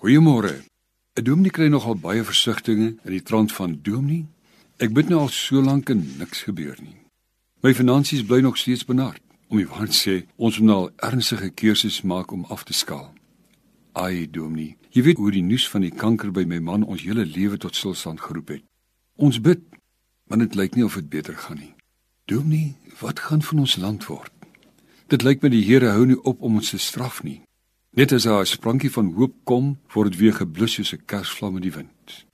Goeiemôre. 'n Dominee kry nogal baie versigtings in die trant van dominee. Ek bid nou al so lank en niks gebeur nie. My finansies bly nog steeds benard. Om die waarheid sê, ons moet nou ernstige keuses maak om af te skaal. Ai, dominee, jy weet hoe die nuus van die kanker by my man ons hele lewe tot stilstand geroep het. Ons bid, maar dit lyk nie of dit beter gaan nie. Dominee, wat gaan van ons land word? Dit lyk my die Here hou nie op om ons te straf nie. Net as 'n sprankie van hoop kom, word dit weer geblus soos 'n kersvlam in die wind.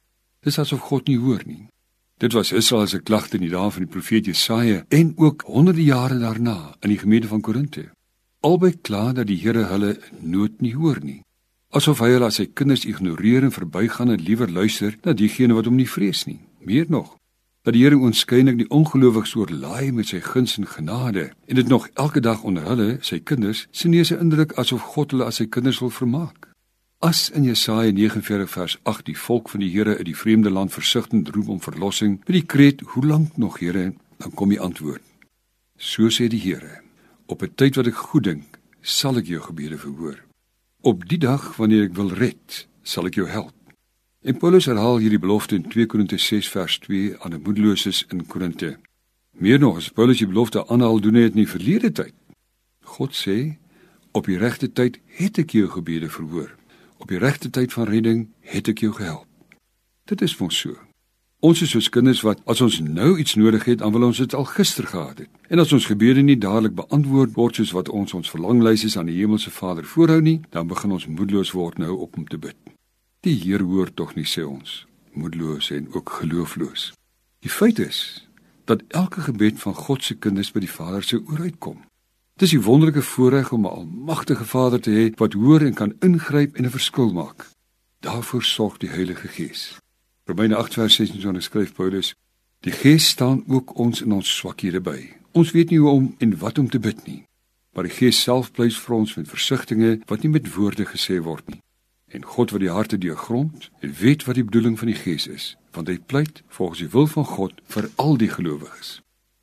Dis asof God nie hoor nie. Dit was Israel se klagte in die dae van die profeet Jesaja en ook honderde jare daarna in die gemeente van Korinte. Albei kla dat die Here hulle nood nie hoor nie. Asof hy hulle as sy kinders ignoreer en verbygaan en liewer luister na diegene wat hom nie vrees nie. Meer nog, dat die Here oënskynlik die ongelowiges oorlaai met sy guns en genade en dit nog elke dag onder hulle, sy kinders, se indruk asof God hulle as sy kinders wil vermaak. As in Jesaja 49 vers 8 die volk van die Here uit die vreemde land versigtend roep om verlossing met die kreet: "Hoe lank nog, Here?" dan kom die antwoord: So sê die Here: Op 'n tyd wat ek goed dink, sal ek jou gebede verhoor. Op die dag wanneer ek wil red, sal ek jou help. En Paulus herhaal hierdie belofte in 2 Korinte 6 vers 2 aan die moedeloses in Korinte. Meer nog, as Paulus die belofte aanhaal doen hy dit in die verlede tyd. God sê, op die regte tyd het ek jou gebede verhoor. Op die regte tyd van redding het ek jou gehelp. Dit is mos so. Ons is soos kinders wat as ons nou iets nodig het, dan wil ons dit al gister gehad het. En as ons gebede nie dadelik beantwoord word soos wat ons ons verlanglysies aan die hemelse Vader voorhou nie, dan begin ons moedeloos word nou op om te bid. Die Heer hoor tog nie sê ons, moedeloos en ook geloofloos. Die feit is dat elke gebed van God se kinders by die Vader se oor uitkom. Dis 'n wonderlike voorreg om 'n almagtige Vader te hê wat hoor en kan ingryp en 'n verskil maak. Daarvoor sorg die Heilige Gees. Romeine 8:26 skryf Paulus: Die Gees staan ook ons in ons swakhede by. Ons weet nie hoe om en wat om te bid nie, maar die Gees self pleis vir ons met versigtings wat nie met woorde gesê word nie. En God wat die harte deurgrond, weet wat die bedoeling van die Gees is, want hy pleit volgens die wil van God vir al die gelowiges.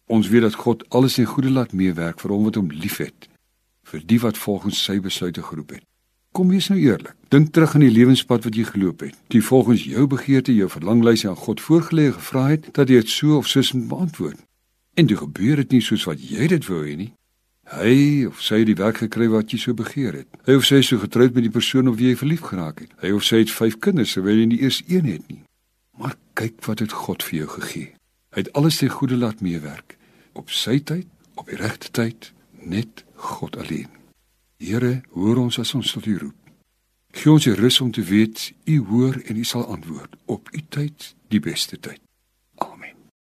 Ons weet dat God alles in goeie laat meewerk vir hom wat hom liefhet, vir die wat volgens sy besluite geroep het. Kom wees nou eerlik. Dink terug aan die lewenspad wat jy geloop het. Die volgens jou begeerte, jou verlanglyse aan God voorgelê gevra het dat jy dit so of so moet beantwoord. En dit gebeur dit nie soos wat jy dit wou hê nie. Hy of sy het die werk gekry wat jy so begeer het. Hy of sy is so getroud met die persoon op wie jy verlief geraak het. Hy of sy het 5 kinders terwyl jy nie eers een het nie. Maar kyk wat het God vir jou gegee. Hy het alles ten goeie laat meewerk op sy tyd, op die regte tyd, net God alleen. Here, hoor ons as ons tot U roep. Gee ons die rus om te weet U hoor en U sal antwoord op U tyd, die beste tyd.